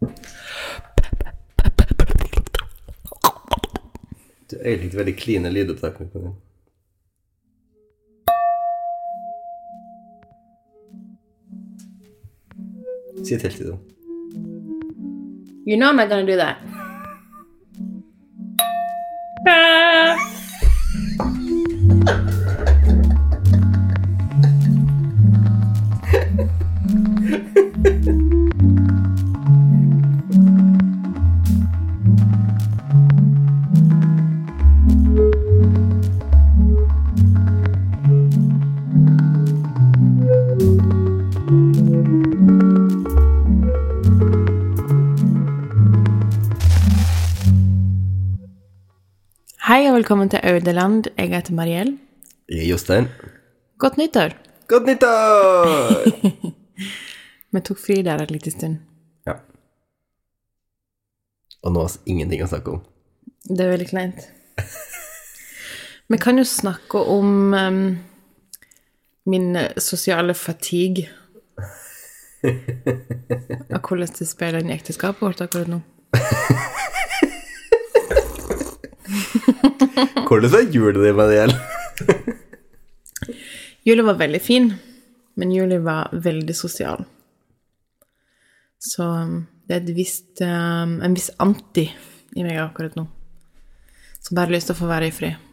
Du øyelikte veldig kline lydopptak. på den. Si et helt til dem. You know I'm not gonna do that. Velkommen. Jeg heter Mariell. Jeg er Jostein. Godt nyttår. Godt nyttår! Vi tok fri der en liten stund. ja. Og nå har vi ingenting å snakke om. Det er veldig kleint. Vi kan jo snakke om um, min sosiale fatigue. Og hvordan det spiller inn i ekteskapet vårt akkurat nå. Hvordan er julet ditt, Mariell? jula var veldig fin, men Julie var veldig sosial. Så um, det er et visst, um, en viss anti i meg akkurat nå. Som bare har lyst til å få være i fred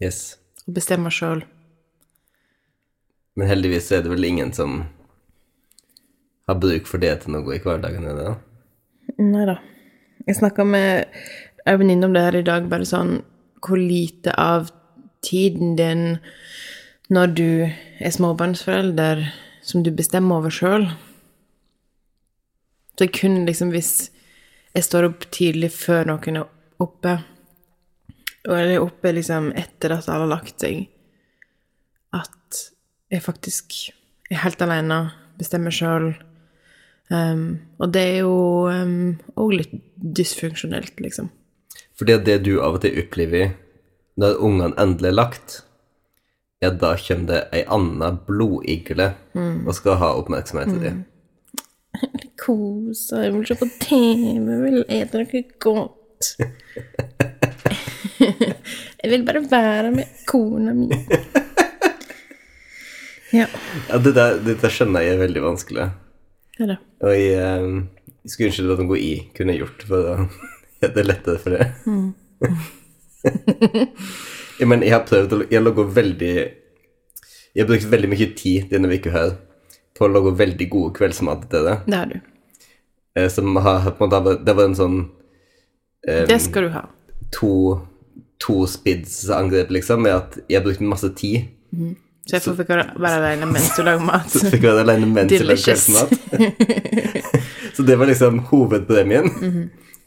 Yes. og bestemme sjøl. Men heldigvis er det vel ingen som har bruk for det til noe i hverdagen, er det da? Nei da. Jeg snakka med ei var om det her i dag, bare sånn hvor lite av tiden din når du er småbarnsforelder, som du bestemmer over sjøl. Så jeg kun liksom, hvis jeg står opp tidlig før noen er oppe, og jeg er oppe liksom etter at alle har lagt seg, at jeg faktisk er helt alene, bestemmer sjøl. Um, og det er jo òg litt dysfunksjonelt, liksom. Fordi at det du av og til opplever når ungene endelig er lagt, ja, da kommer det ei anna blodigle og skal ha oppmerksomhet til dem. Kose, jeg vil se på TV, jeg vil ete noe godt. jeg vil bare være med kona mi. Ja, Ja, det der, dette skjønner jeg er veldig vanskelig. Ja da. Og jeg, eh, jeg skulle ønske det var noe jeg kunne gjort for gjøre det lettere for det. Mm. men jeg har prøvd å Jeg logger veldig Jeg har brukt veldig mye tid denne uka her på å lage veldig gode kveldsmat til det. Det har du. eh, Som har på en måte Det var en sånn um, Det skal du ha. to, to spids-angrep, liksom, med at jeg har brukt masse tid. Så jeg fikk være alene mens du lager mat. Så fikk være alene mens du lager kveldsmat. så det var liksom hovedpremien.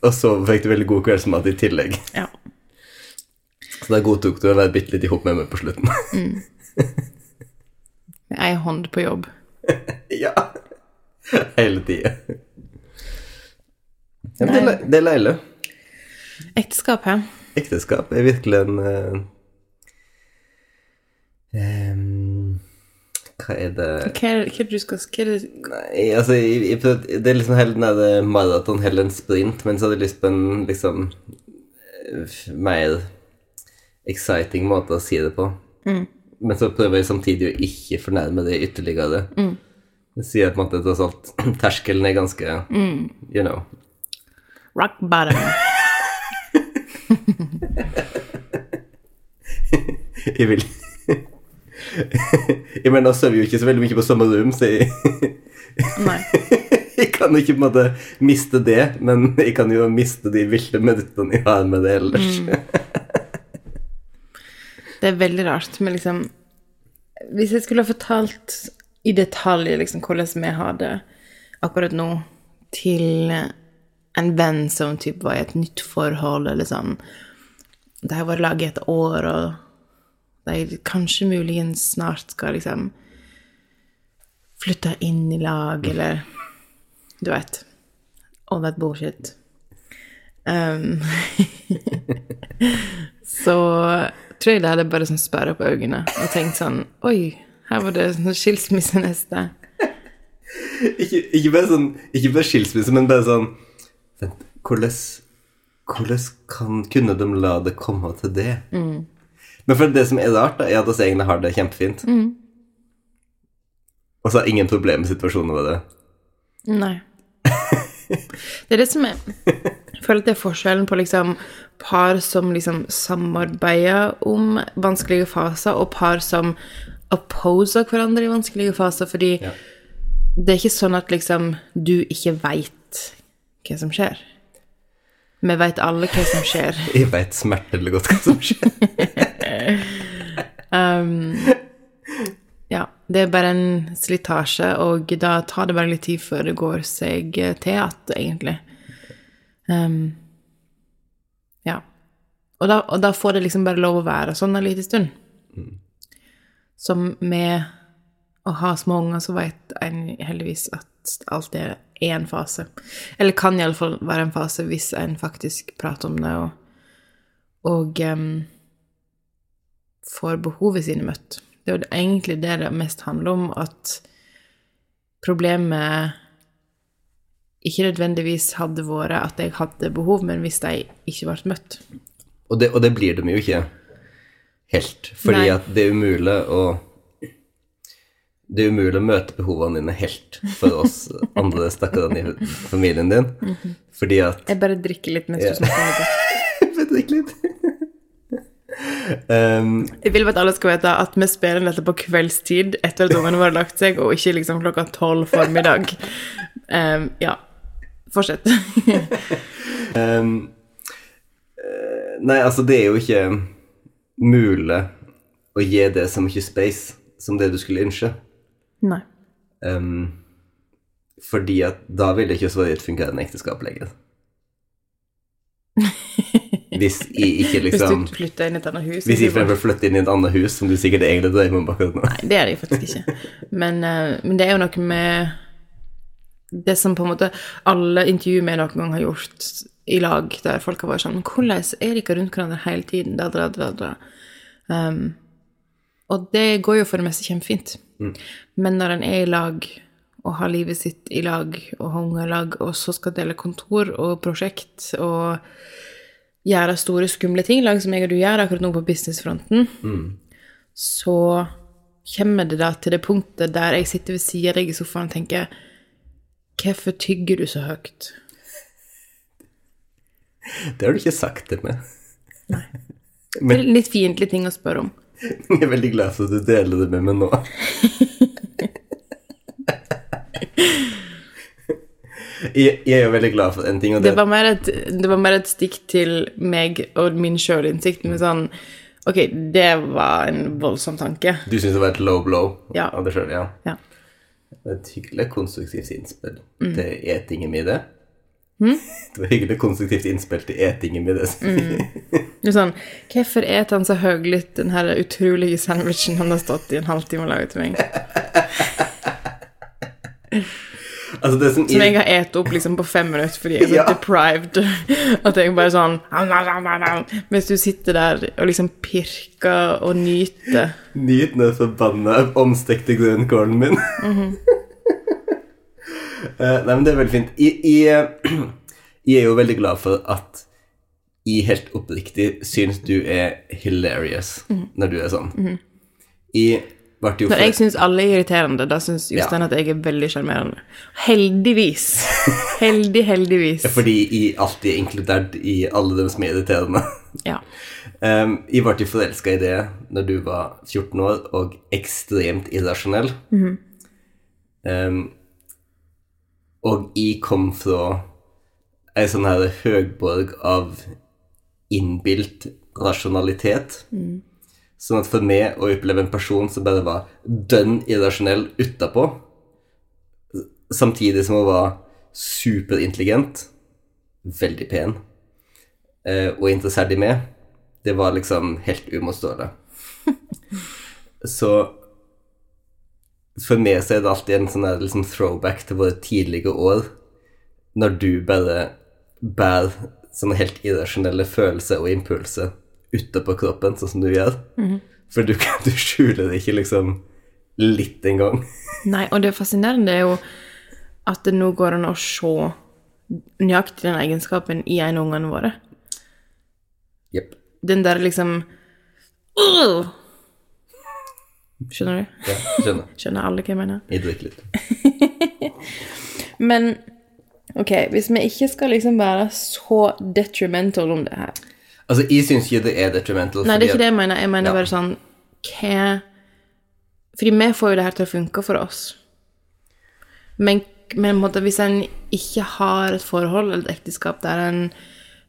Og så fikk du veldig god kveldsmat i tillegg. Ja. Så da godtok du å være bitte litt i hop med meg på slutten. Med ei hånd på jobb. ja. Hele tida. Ja, det, er det er leilig. Ekteskap, hæ? Ekteskap er virkelig en uh, em, Hva er det Hva er, det du skal hva er det, Nei, altså jeg, jeg prøvde, Det er liksom heller den der maraton heller enn sprint, men så hadde jeg lyst på en liksom eh, mer exciting måte å si det på. Men så prøver jeg samtidig å ikke fornærme det ytterligere. Det sier på en måte tross alt terskelen er ganske You know. Rock bottom. Jeg vil Jeg mener, nå sover jo ikke så veldig mye på samme rom, så jeg, Nei. jeg kan jo ikke på en måte miste det, men jeg kan jo miste de ville minuttene jeg har med det ellers. Det er veldig rart, men liksom Hvis jeg skulle ha fortalt i detalj liksom hvordan vi har det akkurat nå, til en venn som typ var i et nytt forhold, eller sånn Det har vært laget et år, og de kanskje muligens snart skal liksom flytte inn i lag, eller Du vet. All that bullshit. Um, så tror jeg det hadde bare sånn sperra på øynene og tenkt sånn Oi, her var det sånn skilsmisse neste. ikke, ikke bare sånn Ikke bare skilsmisse, men bare sånn Vent, hvordan Hvordan kan, kunne de la det komme til det? Men for det som er rart, da, er at oss egentlig har det kjempefint. Og så har ingen problemer med situasjonen med det. Nei. Det er det som er Jeg føler at det er forskjellen på liksom par som liksom samarbeider om vanskelige faser, og par som opposer hverandre i vanskelige faser, fordi Ja. det er ikke sånn at liksom du ikke veit hva som skjer. Vi veit alle hva som skjer. Jeg veit smertelig godt hva som skjer. Ja, det er bare en slitasje, og da tar det bare litt tid før det går seg til igjen, egentlig. Um, ja. Og da, og da får det liksom bare lov å være sånn en liten stund. Som med å ha små unger, så vet en heldigvis at alt er én fase. Eller kan iallfall være en fase hvis en faktisk prater om det, og, og em, får behovet sine møtt. Det er jo egentlig det det mest handler om, at problemet ikke nødvendigvis hadde vært at jeg hadde behov, men hvis de ikke ble møtt. Og det, og det blir de jo ikke helt. Fordi Nei. at det er umulig å Det er umulig å møte behovene dine helt for oss andre stakkarene i familien din. Fordi at Jeg bare drikker litt mens du snakker. om det. Vet du ikke litt? Um, Jeg vil at alle skal vite at vi spiller dette på kveldstid etter at ungene våre har lagt seg, og ikke liksom klokka tolv formiddag. Um, ja. Fortsett. um, nei, altså, det er jo ikke mulig å gi det så mye space som det du skulle ønske. Nei. Um, fordi at da vil det ikke være et fungerende ekteskap lenger. Hvis jeg ikke Hvis liksom du flytter inn i et annet hus. Hvis jeg for flytter inn i et annet hus, som du sikkert egentlig drømmer om akkurat nå. Nei, det er det faktisk ikke. Men, eh, men det er jo noe med det som på en måte alle intervjuer vi noen gang har gjort i lag, der folk har vært sånn Men hvordan er dere rundt hverandre hele tiden? Da, da, da, da. Um, og det går jo for det meste kjempefint. Men når en er i lag og har livet sitt i lag og har unger i lag, og så skal dele kontor og prosjekt og gjøre store, skumle ting, lag som jeg og du gjør akkurat nå på businessfronten, så kommer det da til det punktet der jeg sitter ved siden av deg i sofaen og tenker Hvorfor tygger du så høyt? Det har du ikke sagt til meg. Det er litt fiendtlig ting å spørre om. Jeg er veldig glad for at du deler det med meg nå. Jeg, jeg er jo veldig glad for en ting, det, Det var mer et, det var mer et stikk til meg og min sjølinnsikt med sånn Ok, det var en voldsom tanke. Du syns det var et low blow Ja. av deg sjøl? Ja. Ja. Et hyggelig konstruktivt innspill til etingen min, det. Det var hyggelig konstruktivt innspill til etingen min, det. Det er sånn Hvorfor et han så høylytt den her utrolige sandwichen han har stått i en halvtime og laget til meg? Altså, det som Som jeg jeg, har et opp liksom på fem minutter fordi jeg er så Ja. deprived. At jeg bare sånn Mens du sitter der og liksom pirker og nyter. Nyt den forbanna omstekte grønnkålen min. Eh, nei, men det er veldig fint. Jeg, jeg, jeg er jo veldig glad for at jeg helt oppriktig syns du er hilarious når du er sånn. Mm -hmm. jo Når jeg for- syns alle er irriterende, da syns Jostein Ja. at jeg er veldig sjarmerende. Heldigvis. Heldig, heldigvis. Fordi jeg alltid er inkludert i alle dem som er irriterende. Ja. Um, jeg ble forelska i det når du var 14 år og ekstremt irrasjonell. um, og jeg kom fra ei sånn her høgborg av innbilt rasjonalitet. Sånn at for meg å oppleve en person som bare var dønn irrasjonell utapå, samtidig som hun var superintelligent, veldig pen eh, og interessert i meg, det var liksom helt umotståelig. så for meg så er det alltid en sånn liksom throwback til våre tidlige år, når du bare bærer sånne helt irrasjonelle følelser og impulser utapå kroppen, sånn som du gjør. For du, du skjuler det ikke liksom litt engang. Nei, og det fascinerende er jo at det nå går an å se nøyaktig den egenskapen i en av ungene våre. Jepp. Den der liksom «Åh!» Skjønner du? Ja, skjønner. Skjønner alle hva jeg mener? Jeg drikker litt. Men ok, hvis vi ikke skal liksom være så detrimental om det her Altså, jeg syns ikke det er detrimental. Nei, det er ikke det jeg mener. Jeg mener Ja. bare sånn Hva Fordi vi får jo det her til å funke for oss. Men, men måte, hvis en ikke har et forhold eller et ekteskap der en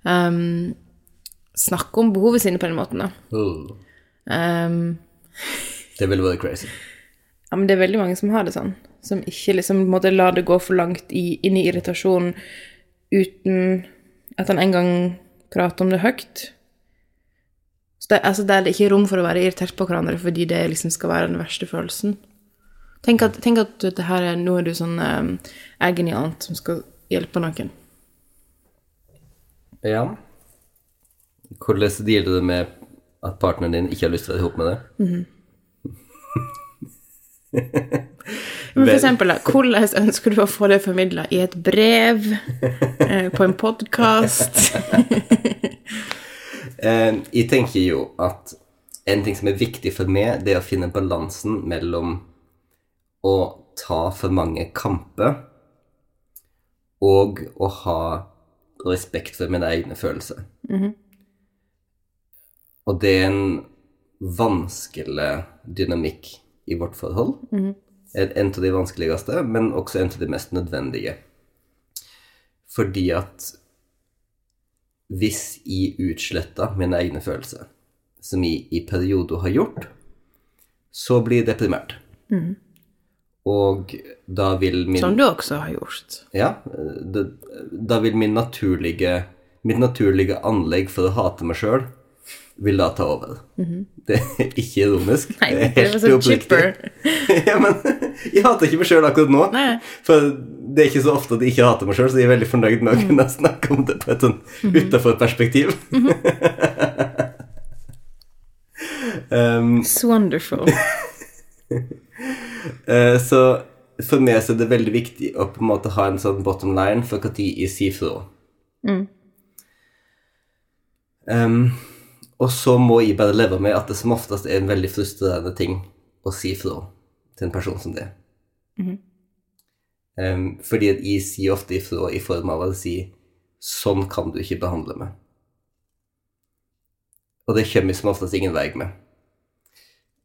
um, snakker om behovet sine på den måten, da oh, Ehm, Det ville vært crazy. Ja, men det er veldig mange som har det sånn. Som ikke liksom måtte lar det gå for langt i, inn i irritasjon uten at han en gang prater om det høyt. Så det, altså, det er ikke rom for å være irritert på hverandre fordi det liksom skal være den verste følelsen. Tenk at, tenk at det her er, nå er du sånn um, agony aunt som skal hjelpe noen. Ja. Hvordan dealer du med at partneren din ikke har lyst til å være sammen med deg? Men for eksempel, da, hvordan ønsker du å få det formidla? I et brev? Eh, på en podkast? Eh, jeg tenker jo at en ting som er viktig for meg, det er å finne balansen mellom å ta for mange kamper og å ha respekt for mine egne følelser. Og det er en vanskelig dynamikk i vårt forhold. En en av de vanskeligste, men også en av de mest nødvendige. Fordi at hvis jeg utsletter mine egne følelser, som jeg i perioder har gjort, så blir jeg deprimert. Og da vil min Som du også har gjort. Ja, da vil min naturlige mitt naturlige anlegg for å hate meg sjøl vil da ta over. Det er ikke ironisk. Nei, det er helt oppriktig. ja, men jeg hater ikke meg sjøl akkurat nå. Nei. For det er ikke så ofte at jeg ikke hater meg sjøl, så jeg er veldig fornøyd med å kunne snakke om det på et sånn utafor perspektiv. um, It's wonderful. eh, så for meg så er det veldig viktig å på en måte ha en sånn bottom line for når jeg sier fra. Um, og så må jeg bare leve med at det som oftest er en veldig frustrerende ting å si fra til en person som det. Um, fordi at jeg sier ofte ifra i form av å si 'sånn kan du ikke behandle meg'. Og det kommer jeg som oftest ingen vei med.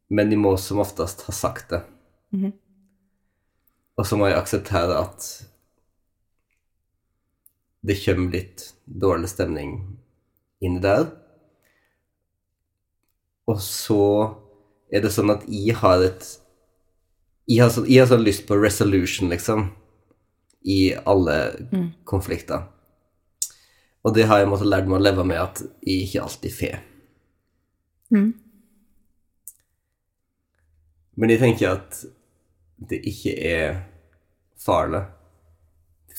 Men jeg må som oftest ha sagt det. Og så må jeg akseptere at det kommer litt dårlig stemning inn der. Og så er det sånn at jeg har et Jeg har, så, jeg har sånn lyst på resolution, liksom, i alle konflikter. Og det har jeg måttet lære meg å leve med at jeg ikke alltid får. Men jeg tenker at det ikke er farlig,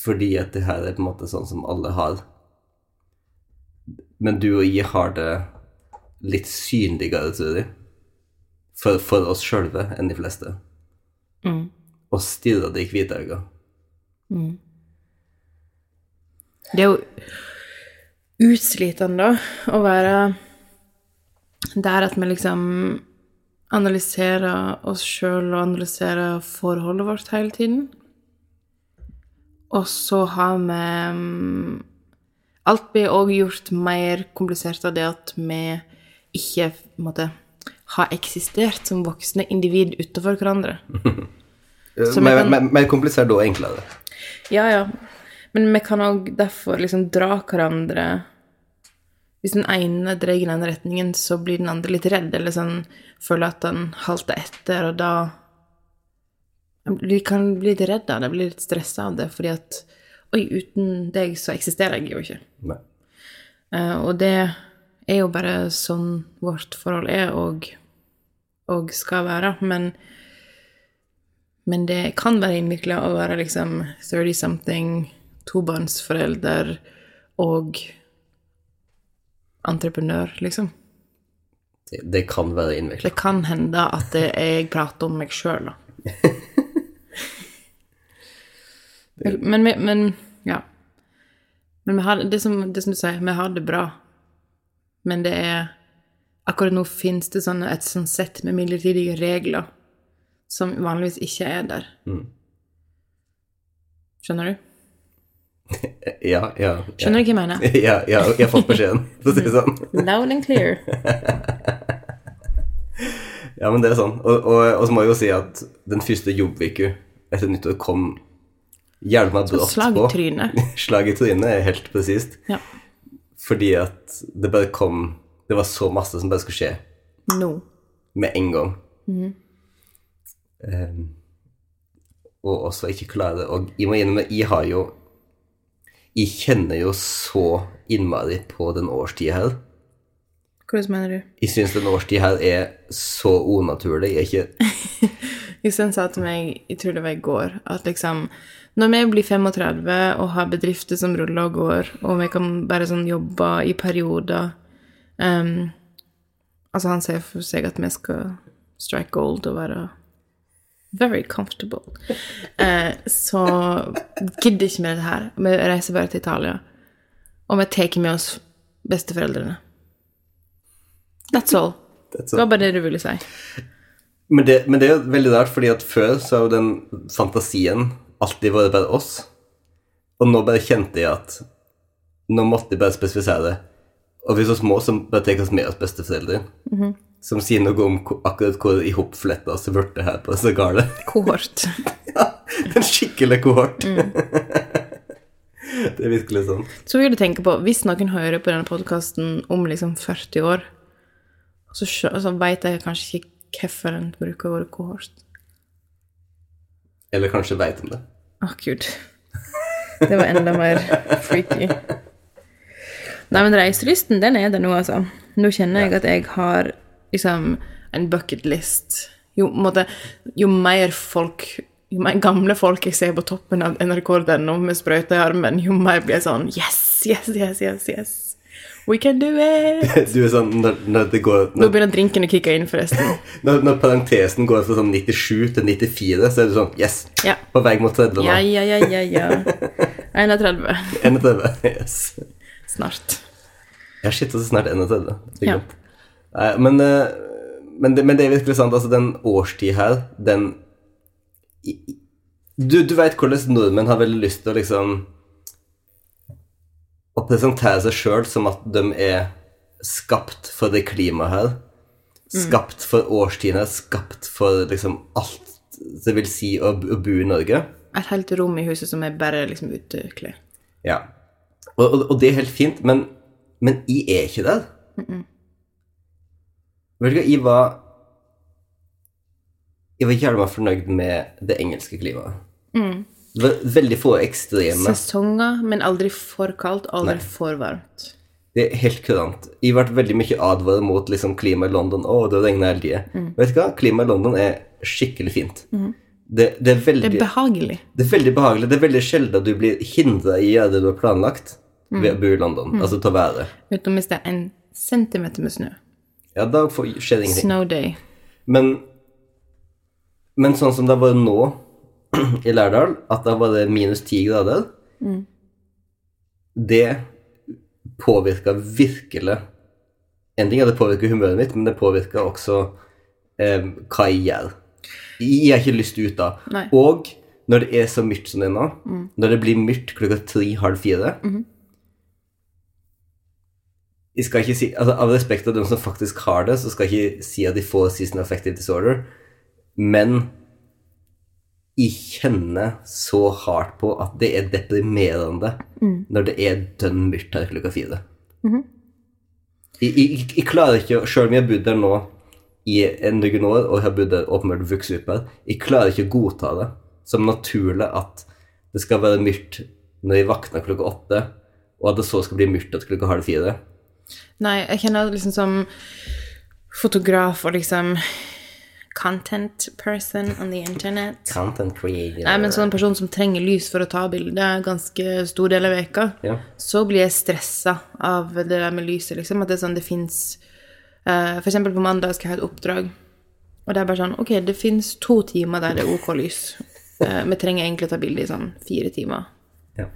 fordi at det her er på en måte sånn som alle har. Men du og jeg har det litt synligere, tror jeg, for, for oss sjølve enn de fleste. Og stirre det i hvite øyne. Det er jo utslitende, da, å være der at vi liksom analyserer oss sjøl og analyserer forholdet vårt hele tiden. Og så har vi mm, Alt blir òg gjort mer komplisert av det at vi ikke måte, har eksistert som voksne individ utenfor hverandre. Men vi Mer, mer, mer komplisert og enklere. Ja, ja. Men vi kan òg derfor liksom dra hverandre Hvis den ene drar i den ene retningen, så blir den andre litt redd, eller sånn føler at den halter etter, og da Vi kan bli litt redd av det, bli litt stressa av det, fordi at Oi, uten deg så eksisterer jeg jo ikke. Nei. Uh, og det er jo bare sånn vårt forhold er og, og skal være. Men, men det kan være innvikla å være liksom 30-something, tobarnsforelder og entreprenør, liksom. Det, det kan være innvikla. Det kan hende at jeg prater om meg sjøl, da. Men, men, men ja. Men har, det, som, det som du sier, vi har det bra. Men det er Akkurat nå finnes det sånne, et sånt sett med midlertidige regler som vanligvis ikke er der. Skjønner du? Ja, ja. Skjønner du hva jeg mener? Ja, ja, jeg har fått beskjeden, for å si det sånn. Loud and clear. Ja, men det er sånn. Og, og, og så må jeg jo si at den første jobbviku etter nyttår kom hjelma brått på. Slag i trynet. Slag i trynet helt presist. Ja. Fordi at det bare kom Det var så masse som bare skulle skje Nå. med en gang. Ehm, og også ikke klare Og jeg må innrømme, jeg har jo Jeg kjenner jo så innmari på den årstida her. Hvordan mener du? Jeg syns den årstida her er så unaturlig. Jeg er ikke Jostein sa til meg, jeg tror det var i går, at liksom Når vi blir 35 og har bedrifter som ruller og går, og vi kan bare sånn jobbe i perioder um, Altså, han ser for seg at vi skal strike gold og være very comfortable. Eh, så gidder ikke vi det her. Vi reiser bare til Italia. Og vi tar med oss besteforeldrene. That's all. That's Det var bare det du ville si. Men det, men det er veldig rart, fordi at før så er jo den fantasien alltid vært bare oss. Og nå bare kjente jeg at nå måtte jeg bare spesifisere det. Og vi er så små som bare tar oss med oss besteforeldre. Som sier noe om akkurat hvor i hopfletta så ble her på så gale. Kohort. ja, en skikkelig kohort. det er virkelig sånn. Så vil du tenke på, hvis noen hører på denne podkasten om liksom 40 år, så, så vet jeg kanskje ikke hvorfor en bruker ordet kohort. Eller kanskje veit om det. Å, gud. Det var enda mer freaky. Nei, men reiselysten, den er der nå, altså. Nå kjenner jeg at jeg har liksom en bucket list. Jo, jo mer folk jo mer gamle folk jeg ser på toppen av NRK.no med sprøyta i armen, jo mer blir jeg sånn Yes, yes, yes, yes, yes. We can do it! Du er sånn når, når det går Nå begynner drinken å kicke inn, forresten. når, når parentesen går fra sånn 97 til 94, så er du sånn Yes! Ja. På vei mot 30 nå. Ja, ja, ja, ja, ja. 31. 31. Yes. Snart. Ja, shit, altså så snart 31. Det er Ja. Nei, men, eh, men, det, men det er virkelig sant. Altså, den årstid her, den Du, du veit hvordan nordmenn har veldig lyst til å liksom Å presentere seg sjøl som at de er skapt for det klimaet her. Skapt for årstiden her, skapt for liksom alt det vil si å, bo i Norge. Et helt rom i huset som er bare liksom uteklær. Ja. Og, og, og det er helt fint, men, men jeg er ikke der. Vet du hva, jeg var Jeg var jævla fornøyd med det engelske klimaet. Var veldig få ekstreme Sesonger, men aldri for kaldt, aldri for varmt. Det er helt kurant. Jeg har vært veldig mye advaret mot liksom, klimaet i London. Å, det regner hele tida. Vet du hva? Klimaet i London er skikkelig fint. Det, det, er veldig, Det er behagelig. det er veldig behagelig. Det er veldig sjelden at du blir hindra i å gjøre det du har planlagt ved å bo i London. Altså til å være. Utenom hvis det er en centimeter med snø. Ja, da skjer ingenting. Snow day. Men, men sånn som det har vært nå i Lærdal, at det har vært minus ti grader, det påvirker virkelig En ting er det påvirker humøret mitt, men det påvirker også eh, hva jeg gjør. Jeg har ikke lyst ut da. Nei. Og når det er så mørkt som det er nå, når det blir mørkt klokka tre-halv fire jeg skal ikke si, altså Av respekt av dem som faktisk har det, så skal jeg ikke si at de får season affective disorder, men jeg kjenner så hardt på at det er deprimerende når det er dønn mørkt her klokka fire. jeg, jeg, jeg klarer ikke, Sjøl om jeg har bodd der nå i en noen år, og har bodd der åpenbart vokst opp her, jeg klarer ikke å godta det som naturlig at det skal være mørkt når jeg våkner klokka åtte, og at det så skal bli mørkt etter klokka halv fire. Nei, jeg kjenner liksom som fotograf og liksom content person on the internet. Content creator. Nei, men sånn person som trenger lys for å ta bilde ganske stor del av veka, Ja. så blir jeg stressa av det der med lyset, liksom. At det er sånn det fins For eksempel på mandag skal jeg ha et oppdrag, og det er bare sånn Ok, det fins to timer der det er OK lys. Uh, Vi trenger egentlig å ta bilde i sånn fire timer. Ja.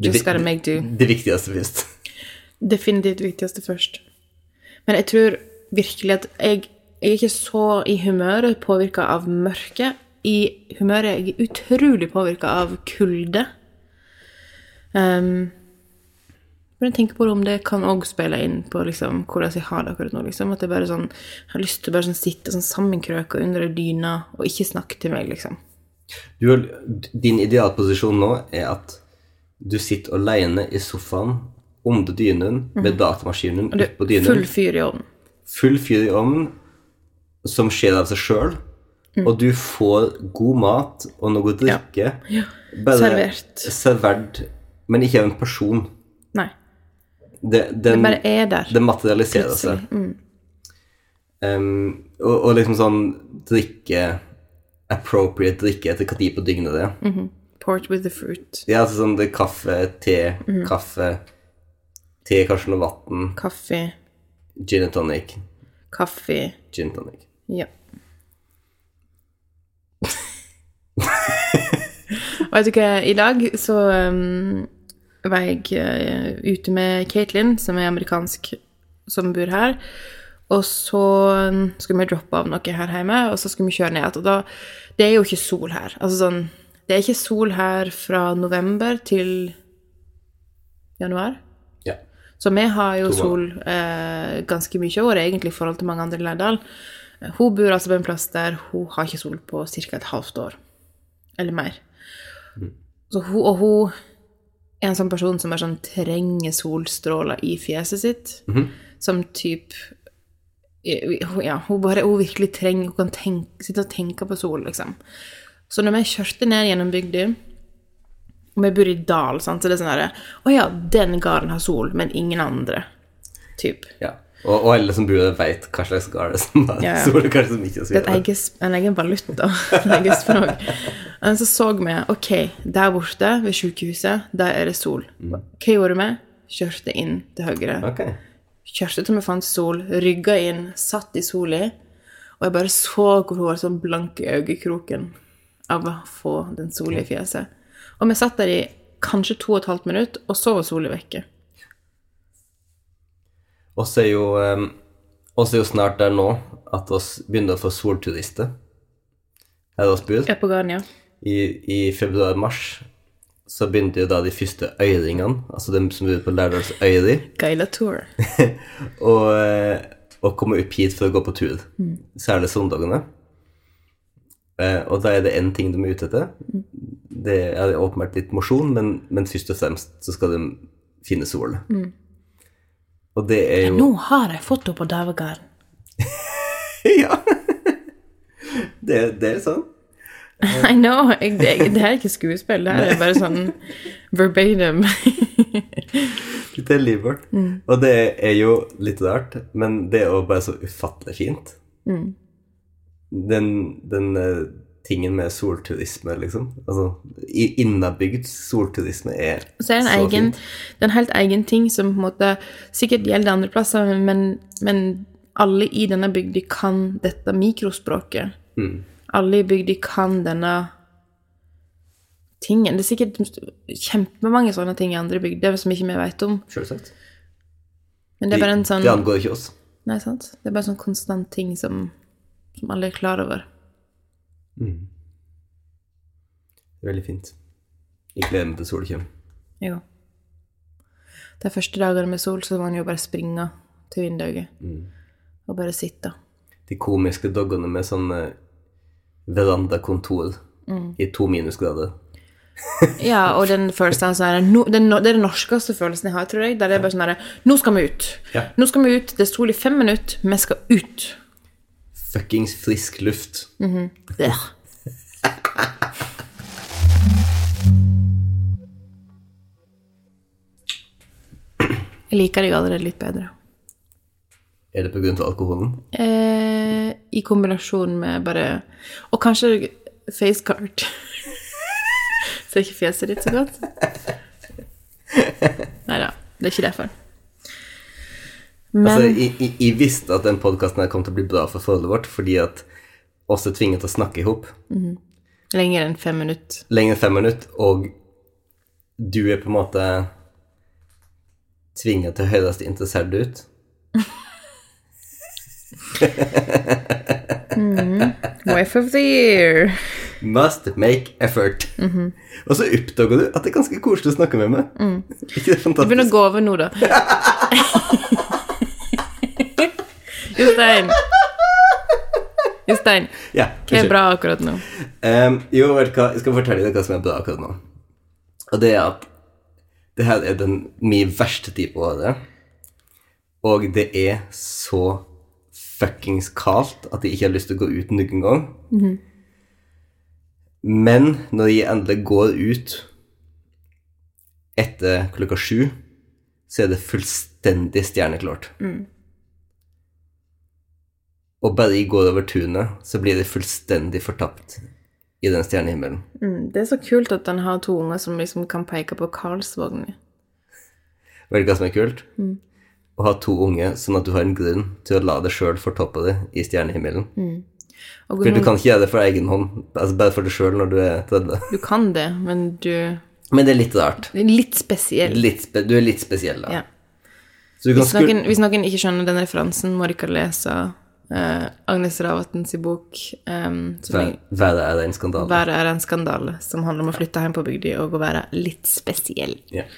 Just gotta make do. det viktigste først. Definitivt viktigste først. Men jeg tror virkelig at jeg, jeg er ikke så i humøret påvirka av mørket. I humøret er jeg utrolig påvirka av kulde. Um, men jeg tenker på det om det kan òg spille inn på liksom, hvordan jeg har det akkurat nå. Liksom. At jeg bare sånn, har lyst til å bare sånn, sitte sånn sammenkrøka under ei dyne og ikke snakke til meg, liksom. Du din idealposisjon nå er at du sitter alene i sofaen under dynen med datamaskinen Du, oppå dynen. full fyr i ovnen. full fyr i ovnen som skjer av seg sjøl, Mm. og du får god mat og noe å drikke. Ja, Servert. Servert, men ikke av en person. Nei. Det, Det bare er der. det materialiserer seg. Mm. Um, og, og liksom sånn drikke Appropriate drikke etter hva tid på dygnet det er. Mm. Port with the fruit. Ja, altså sånn det er kaffe, te, Mm. kaffe Te, kanskje noe vann, Kaffe. gin and tonic. Kaffe. Gin and tonic. Ja. Vet du hva, i dag så um, var jeg uh, ute med Caitlin, som er amerikansk, som bor her. Og så um, skulle vi droppe av noe her hjemme, og så skulle vi kjøre ned. Da Det er jo ikke sol her. Altså sånn Det er ikke sol her fra november til januar. Ja. Så vi har jo sol eh, ganske mye av året, egentlig, i forhold til mange andre i Lærdal. Hun bor altså på en plass der hun har ikke sol på ca. et halvt år. Eller mer. Så hun, og hun er en sånn person som er sånn trenger solstråler i fjeset sitt. Som type Ja, hun bare hun virkelig trenger Hun kan tenke, sitte og tenke på sol, liksom. Så når vi kjørte ned gjennom bygda og vi bor i dal, sant? så det er sånn herre Å ja, den gården har sol, men ingen andre. Typ. ja. Og, og alle som bor der, veit hva slags gard det er Ja, ja. sol, som ikke har Det er en egen valuta. En egen språk. Men så så vi Ok, der borte ved sykehuset, der er det sol. Hva gjorde vi? Kjørte inn til høyre. Okay. Kjørte til vi fant sol, rygga inn, satt i sola. Og jeg bare så hvor hun var sånn blank i øyekroken av å få den sola i fjeset. Og vi satt der i kanskje to og et halvt minutt, og så var sola vekke. Og så er jo um, oss er jo snart der nå at oss begynner å få solturister her hos bor. Er på gården, ja. I, i februar-mars så begynte jo da de første øyringene, altså de som bor på Lærdalsøyri øyri, Geila tour. og, og komme opp hit for å gå på tur. Særlig søndagene. Eh, og da er det én ting de er ute etter. Det er åpenbart litt mosjon, men, men først og fremst så skal de finne sol. Og det er jo Nå har jeg fått henne på davegarden. Ja! det, det er sånn. I know. Jeg, det, det er ikke skuespill, det her er bare sånn verbatim. Det er livet vårt. Og det er jo litt rart, men det er jo bare så ufattelig fint. Den, den eh, tingen med solturisme, liksom. Altså, Innebygd solturisme er Så er det en egen, det er en helt egen ting som på en måte sikkert gjelder andre plasser, men, men alle i denne bygda kan dette mikrospråket. Alle i bygda kan denne tingen. Det er sikkert kjempemange sånne ting i andre bygder som ikke vi vet om. Selvsagt. Men det er bare en sånn Det angår ikke oss. Nei, sant? Det er bare en sånn konstant ting som, som alle er klar over. Veldig fint. Jeg gleder meg til solen kommer. Ja. De første dagene med sol, så må man jo bare springe til vinduet. Og bare sitte. De komiske dagene med sånn verandakontor verandakontor i to minusgrader. Ja, og den følelsen sånn her, no, den, Det er den norskeste følelsen jeg har, tror jeg. Der det er bare sånn herre Nå skal vi ut! Ja. Nå skal vi ut. Det er sol i fem minutter. Vi skal ut. Fuckings frisk luft. Blech. Jeg liker deg allerede litt bedre. Er det av alkoholen? Eh, I kombinasjon med bare Og kanskje facecard. Ser ikke fjeset ditt så godt? Nei da, det er ikke derfor. Men Altså, jeg, jeg, jeg visste at den podkasten kom til å bli bra for forholdet vårt, fordi at oss er tvinget til å snakke i hop. Lenger enn fem minutter. lenger enn fem minutter, og du er på en måte tvinga til å høres interessert ut. Wife of the year. Must make effort. Og så oppdager du at det er ganske koselig å snakke med meg. Ikke det fantastisk? Det begynner å gå over nå, da. Jostein. Jostein, Ja, hva er bra akkurat nå? Um, jo, vet du hva, jeg skal fortelle deg hva som er bra akkurat nå. Og det er at det her er den min verste tid på året. Og det er så fuckings kaldt at jeg ikke har lyst til å gå ut noen gang. Men når jeg endelig går ut etter klokka sju, så er det fullstendig stjerneklart. Og bare de går over tunet, så blir de fullstendig fortapt i den stjernehimmelen. Mm, det er så kult at han har to unger som liksom kan peke på Karlsvogn. Vet du hva som er kult? Å ha to unge, sånn at du har en grunn til å la deg sjøl fortoppe det i stjernehimmelen. Og For du kan ikke gjøre det for egen hånd, altså bare for deg sjøl når du er 30. du kan det, men du Men det er litt rart. det er Litt spesiell. Litt spe du er litt spesiell, da. Ja. Så du kan Hvis noen, hvis noen ikke skjønner den referansen, må dere lese eh, Agnes Ravatns bok um, Været er en skandale. Været er en skandale, som handler om å flytte hjem på bygda og å være litt spesiell. Yeah.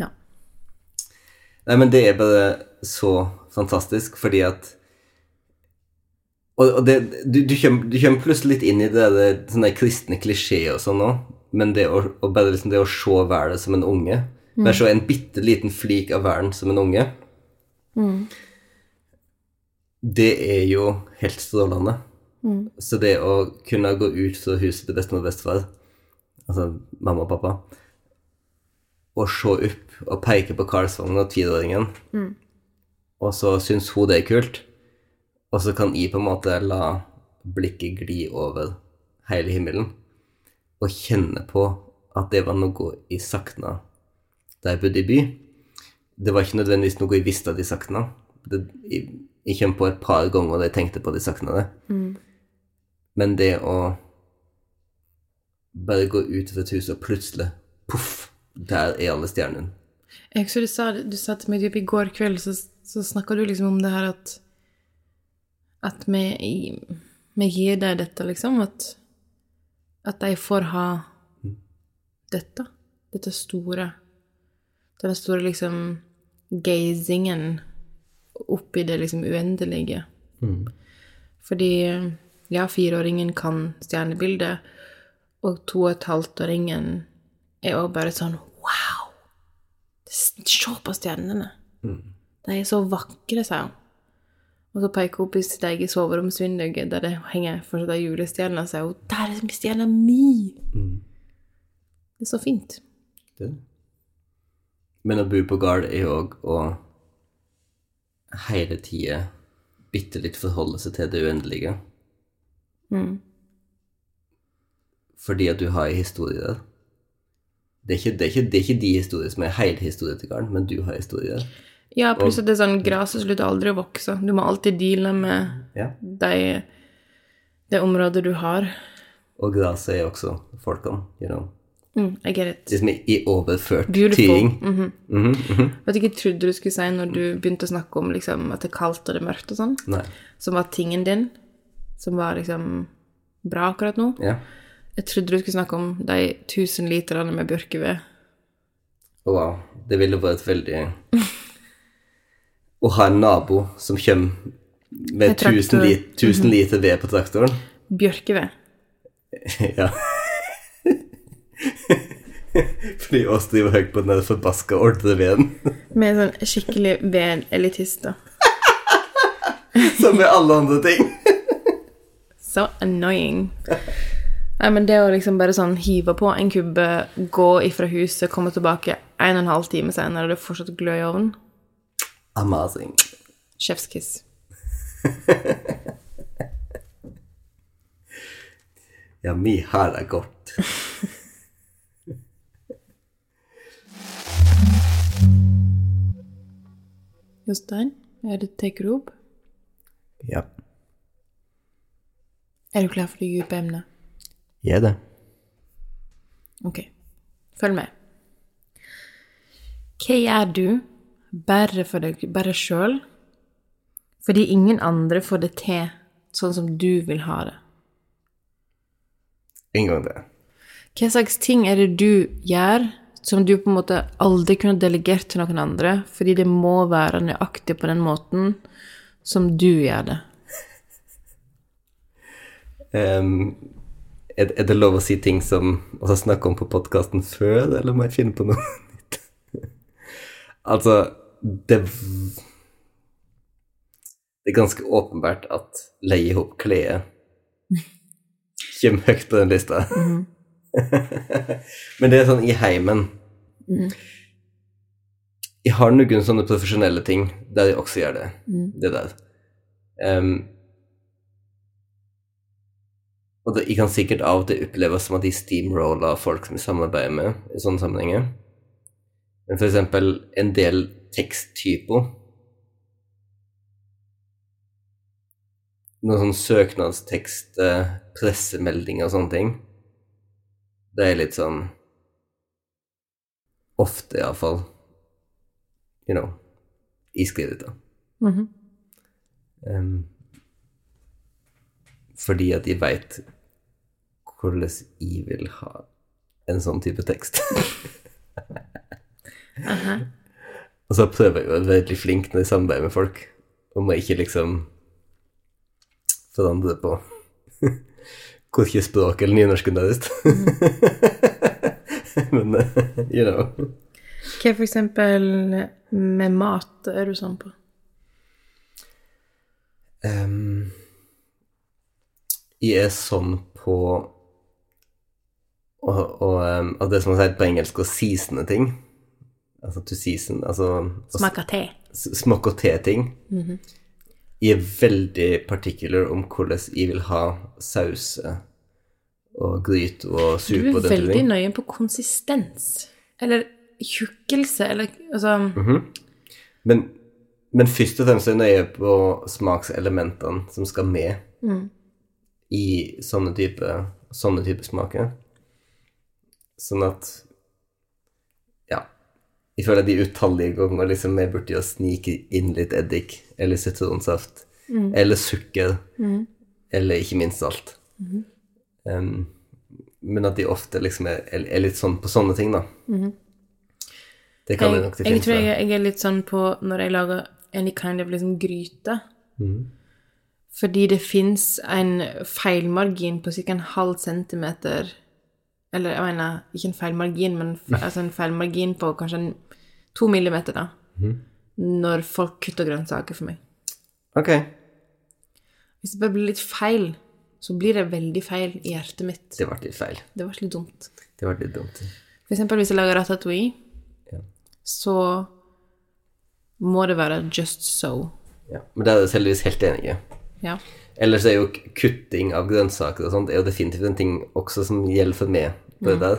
Ja. Nei, men det er bare så fantastisk, fordi at Og, og det, du, du, kommer, du kommer plutselig litt inn i det der, sånne kristne klisjeer og sånn òg, men det å, bare liksom det å se verden som en unge Bare se en bitte liten flik av verden som en unge Det er jo helt strålende. Så det å kunne gå ut fra huset til bestemor og bestefar, altså mamma og pappa, og se opp og peke på Karlsvogn og fireåringen, og så syns hun det er kult, og så kan jeg på en måte la blikket gli over hele himmelen, og kjenne på at det var noe jeg sakna da jeg bodde i by. Det var ikke nødvendigvis noe jeg visste at jeg sakna. Det, jeg, jeg kom på et par ganger da jeg tenkte på at jeg savna det. Men det å bare gå ut av et hus og plutselig Poff! Der er alle stjernene. Jeg husker du sa, du sa til meg typ i går kveld, så, så snakka du liksom om det her at At vi, vi gir deg dette, liksom. At, at de får ha dette. Dette store. Denne store liksom gazingen opp i det liksom uendelige. Fordi ja, fireåringen kan stjernebildet, og to og et halvt-åringen er òg bare sånn wow! Se på stjernene! De er så vakre, sa hun. Og så peker hun opp i sitt eget soveromsvindu, der det henger fortsatt ei julestjerne, og sier hun 'Der er stjerna mi!' Det er så fint. Det. Men å bo på gard er òg å hele tida bitte litt forholde seg til det uendelige. Fordi at du har en historie der. Det er, ikke, det, er ikke, det er ikke de historier som er hele historien til garden, men du har historier. Ja, pluss at det er sånn gresset slutter aldri å vokse. Du må alltid deale med Ja. de, det området du har. Og gresset er også folkene, you know. Mm, I get it. Liksom i, overført Beautiful. tyding. Mhm. Mhm, -hmm. Vet ikke hva jeg trodde du skulle si når du begynte å snakke om liksom, at det er kaldt og det er mørkt og sånn, Nei. som var tingen din, som var liksom bra akkurat nå. Ja. Jeg trodde du skulle snakke om de tusen literne med bjørkeved. Wow. Det ville vært veldig Å ha en nabo som kommer med tusen traktor. 1000 lit, 1000 liter ved på traktoren. Bjørkeved. ja. Fordi oss driver høyt på den der forbaska veden. Med sånn skikkelig vedelitister. Som med alle andre ting. So annoying. Nei, men det å liksom bare sånn hive på en kubbe, gå ifra huset, komme tilbake en og en halv time senere, og det er fortsatt glød i ovnen Amazing. Chefskiss. Ja, mi har det godt. Jostein, er det take opp? Ja. Er du klar for det dype emnet? Jeg er det. Ok, følg med. Hva gjør du bare for deg, bare sjøl, fordi ingen andre får det til sånn som du vil ha det? En gang til. Hva slags ting er det du gjør som du på en måte aldri kunne delegert til noen andre, fordi det må være nøyaktig på den måten som du gjør det? Um, er, er det lov å si ting som vi har snakket om på podkasten før, eller må jeg finne på noe nytt? altså, det Det er ganske åpenbart at leie ihop klær kommer høyt på den lista. Men det er sånn i heimen. Jeg har noen sånne profesjonelle ting der jeg også gjør det. Det der. Um, og det, jeg kan sikkert av og til oppleves som at de steamroller folk som jeg samarbeider med i sånne sammenhenger. Men for eksempel en del teksttyper Noen sånn søknadstekst, eh, pressemeldinger og sånne ting. Det er litt sånn Ofte, iallfall. You know. I skrivet, da. Mm -hmm. um, fordi at jeg veit hvordan jeg vil ha en sånn type tekst. Og så prøver jeg å være veldig flink når jeg samarbeider med folk, og må ikke liksom forandre på Korkje språk eller nynorskundervisst. Men eh, you know. Hva for eksempel med mat er du sånn på? Um, jeg er sånn på og, og, at det som man sier på engelsk, å seasone ting. Altså to season, altså Smake te. Smake te-ting. Mm -hmm. Jeg er veldig particular om hvordan jeg vil ha sauser og gryte og Du suppe er og den type veldig nøye på konsistens. Eller tjukkelse, eller altså Men, men først og fremst er jeg nøye på smakselementene som skal med Mm. i sånne type, sånne type smaker. Sånn at. Jeg føler at de utallige ganger liksom er borti å snike inn litt eddik eller sitronsaft eller sukker eller ikke minst salt. Um, men at de ofte liksom er, er litt sånn på sånne ting, da. Det kan jeg, jeg, nok jeg definitivt tror jeg, jeg er litt sånn på når jeg lager any kind of liksom gryte. Fordi det fins en feilmargin på ca. en halv centimeter Eller jeg mener, ikke en feilmargin, men fe, altså en feilmargin på kanskje en to millimeter, da. Når folk kutter grønnsaker for meg. Ok. Hvis det bare blir litt feil, så blir det veldig feil i hjertet mitt. Det ble litt feil. Det var litt dumt. Det ble litt dumt. For eksempel hvis jeg lager ratatouille, Ja. så må det være just so. Ja. Men det er jeg heldigvis helt enig i. Ja. Ellers er jo kutting av grønnsaker og sånt er jo definitivt en ting også som gjelder for meg på det.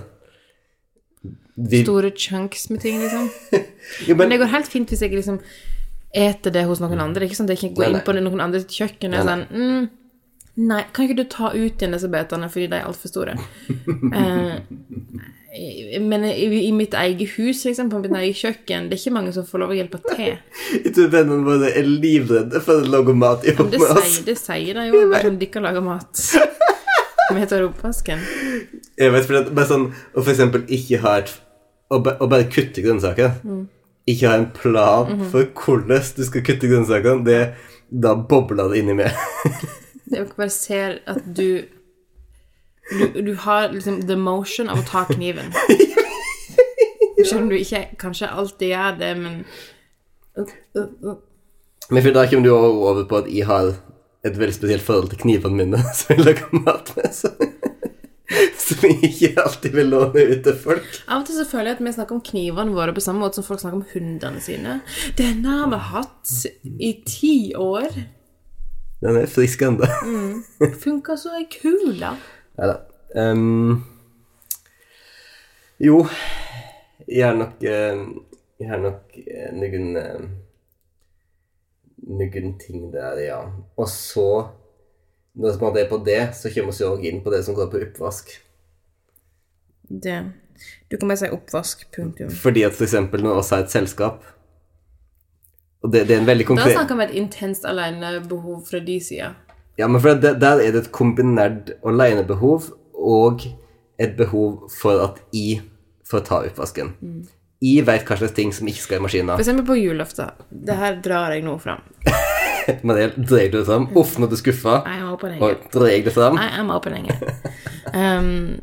Vi, Store chunks med ting, liksom. jo, Men men, det går helt fint hvis jeg liksom eter det hos noen andre. Det er ikke sånn at jeg ikke går inn på noen andres kjøkken og sånn mm, Nei, kan ikke du ta ut igjen disse betene fordi de er altfor store? eh, men i, i mitt eget hus, liksom, på mitt eget kjøkken, det er ikke mange som får lov å hjelpe til. jeg tror vennene våre er livredde for å lage mat i Men det med oss. sier, det sier de jo, bare de ikke lager mat. Tar oppvasken. Jeg vet, for det, bare sånn å for eksempel ikke ha et Å, å bare kutte grønnsaker. Ikke ha en plan for hvordan du skal kutte grønnsakene, det da bobler det inni meg. Jeg bare ser at du Du, du har liksom the motion av å ta kniven. Selv om du ikke kanskje alltid gjør det, men uh, uh, uh. Men for da kommer du over på at jeg har et veldig spesielt forhold til knivene mine som jeg lager mat med. Så. Som jeg ikke alltid vil låne ut til folk. Av og til så føler jeg at vi snakker om knivene våre på samme måte som folk snakker om hundene sine. Denne har vi hatt i ti år. Den er frisk ennå. Funka så ei kule. Ja da. Um, jo, jeg har nok eh, Jeg har nok eh, noen eh, Noen ting der, ja. Og så Når måte er på det, så kommer vi også inn på det som går på oppvask. Det Du kan bare si oppvask, punktum. Fordi at for eksempel når vi har et selskap Og det, det er en veldig konkret... Da snakker vi om et intenst alenebehov fra de sida. Ja, men for det, der er det et kombinert alenebehov og et behov for at jeg får ta oppvasken. Jeg vet hva slags ting som ikke skal i maskina. For eksempel på julaften. Det her drar jeg nå fram. Men det dreier du det fram. Uff, nå er du skuffa. Må på lenge. Og dreier det fram. Jeg må på lenger. Um,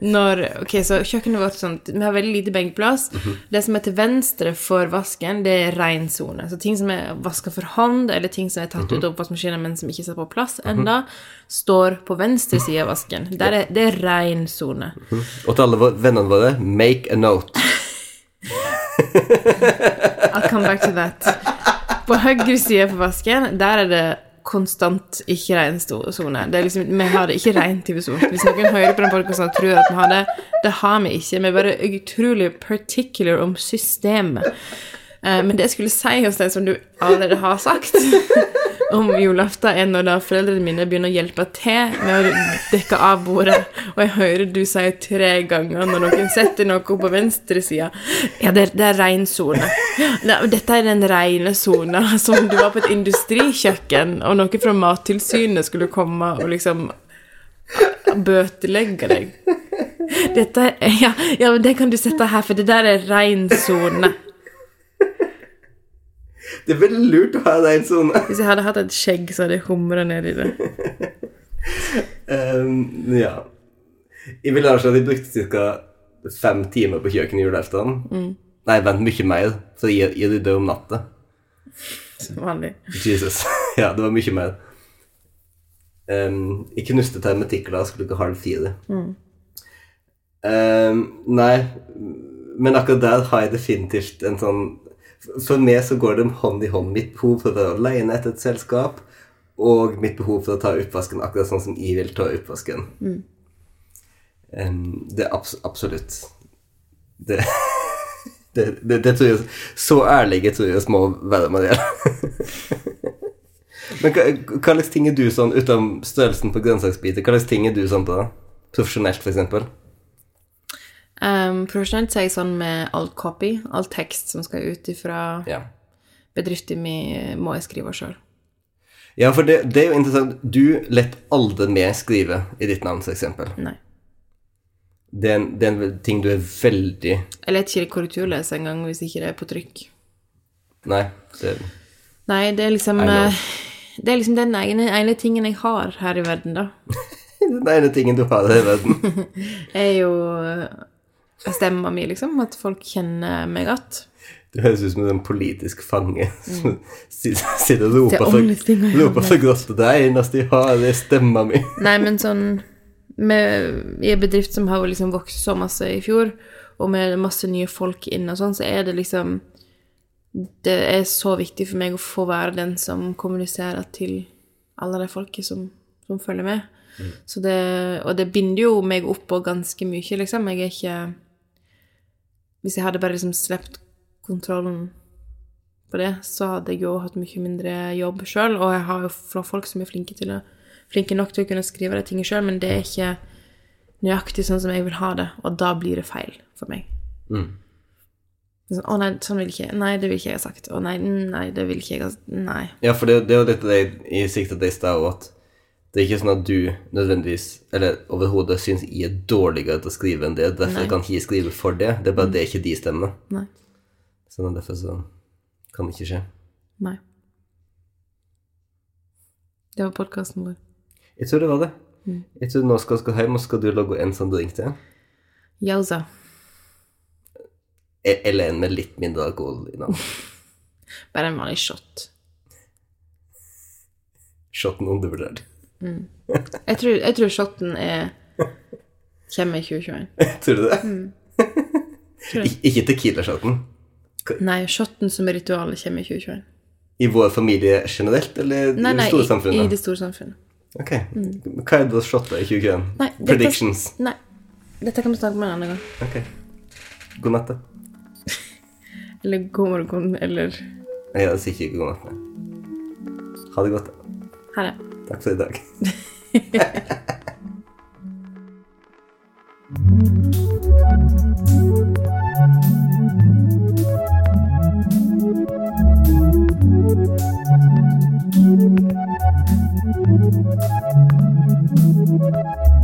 når Ok, så kjøkkenet vårt sånn Vi har veldig lite benkeplass. Det som er til venstre for vasken, det er ren sone. Så ting som er vaska for hånd, eller ting som er tatt ut av oppvaskmaskinen, men som ikke er satt på plass enda, står på venstre side av vasken. Der er, det er ren sone. Og til alle vennene våre, make a note. I'll come back to that. På høyre side på vasken, der er det konstant ikke ren sone. Liksom, vi har det ikke rent i sort. Hvis noen hører på den podkasten og tror at vi har det, det har vi ikke. Vi er bare utrolig particular om systemet. Eh, Men det jeg skulle si hos deg, som du allerede har sagt om julaften, er når da foreldrene mine begynner å hjelpe til med å dekke av bordet, og jeg hører du si tre ganger når noen setter noe på venstre side Ja, det, det er rein sone. Dette er den reine sona. Som du var på et industrikjøkken, og noen fra Mattilsynet skulle komme og liksom bøtelegge deg. Dette ja, ja, men det kan du sette her, for det der er rein sone. Det er veldig lurt å ha deg en sone. Hvis jeg hadde hatt et skjegg, så hadde jeg humra ned i det. Um, ja. Jeg vil anslå at jeg brukte ca. fem timer på kjøkkenet julaften. Nei, vent, mye mer. Så jeg, jeg rydda om natta. Som vanlig. Jesus. ja, det var mye mer. Um, jeg knuste et hermetikkglass klokka halv fire. Um, nei, men akkurat der har jeg definitivt en sånn For meg så går det hånd i hånd mitt behov for å alene etter et selskap og mitt behov for å ta oppvasken akkurat sånn som jeg vil ta oppvasken. Um, det er abs absolutt det, det, det, det tror jeg Så ærlige tror jeg må være med det. Men hva, hva slags ting er du sånn, utenom størrelsen på grønnsaksbiter, hva slags ting er du sånn på? Profesjonelt, eksempel? Um, profesjonelt så er jeg sånn med all copy, all tekst som skal ut ifra Ja. bedriften min, må jeg skrive sjøl. Ja, for det, det er jo interessant. Du lett aldri med skrive i ditt navn, for eksempel. Nei. Det er, en, det er en ting du er veldig Jeg lar ikke korrekturlese engang hvis ikke det er på trykk. Nei. Det, Nei, det er liksom eh, Det er liksom den ene, ene tingen jeg har her i verden, da. den ene tingen du har her i verden. Er jo eh, stemma mi, liksom. At folk kjenner meg igjen. Du høres ut som en politisk fange som sitter sitter og roper så grått til deg godt. Det eneste jeg har, det er stemma mi. Nei, men sånn med, I en bedrift som har liksom vokst så masse i fjor, og med masse nye folk inn og sånn, så er det liksom Det er så viktig for meg å få være den som kommuniserer til alle de folket som, som følger med. Så det, og det binder jo meg opp på ganske mye, liksom. Jeg er ikke Hvis jeg hadde bare liksom sluppet kontrollen på det, så hadde jeg jo hatt mye mindre jobb sjøl. Og jeg har jo folk som er flinke, å, flinke nok til å kunne skrive de tingene sjøl, men det er ikke nøyaktig sånn som jeg vil ha det, og da blir det feil for meg. Mm. Sånn, å nei, sånn vil ikke Nei, det vil ikke jeg ha sagt. Å nei, nei, det vil ikke jeg ha Nei. Ja, for det, det er jo litt av det jeg siktet i stad, og at det er ikke sånn at du nødvendigvis, eller overhodet, syns jeg er dårligere til å skrive enn det. Derfor Nei. kan ikke jeg skrive for det. Det er bare det ikke de stemmer. Nei. Så derfor så kan det ikke skje. Nei. Det var podkasten vår. Jeg tror det var det. Mm. Jeg tror nå skal vi hjem, og skal du lage en sånn drink til. Yauza. E- Eller en med litt mindre alkohol i navnet. Bare en vanlig shot. Shoten undervurdert. Jeg tror, jeg tror shotten er Kommer i 2021. Tror du det? Tror. Ik ikke tequila-shotten. Nei, shotten som er ritualet, kommer i 2021. I vår familie generelt, eller Nei, i nei, det store i, Nei, i det store samfunnet. Ok. Hva er det shotta i 2021? Nei, dette- Nei. Dette kan vi snakke om en annen gang. Ok. God natt, da. Eller god morgen, eller Jeg sier ikke god natt. Ha det godt. da. Ha det. Tack för idag.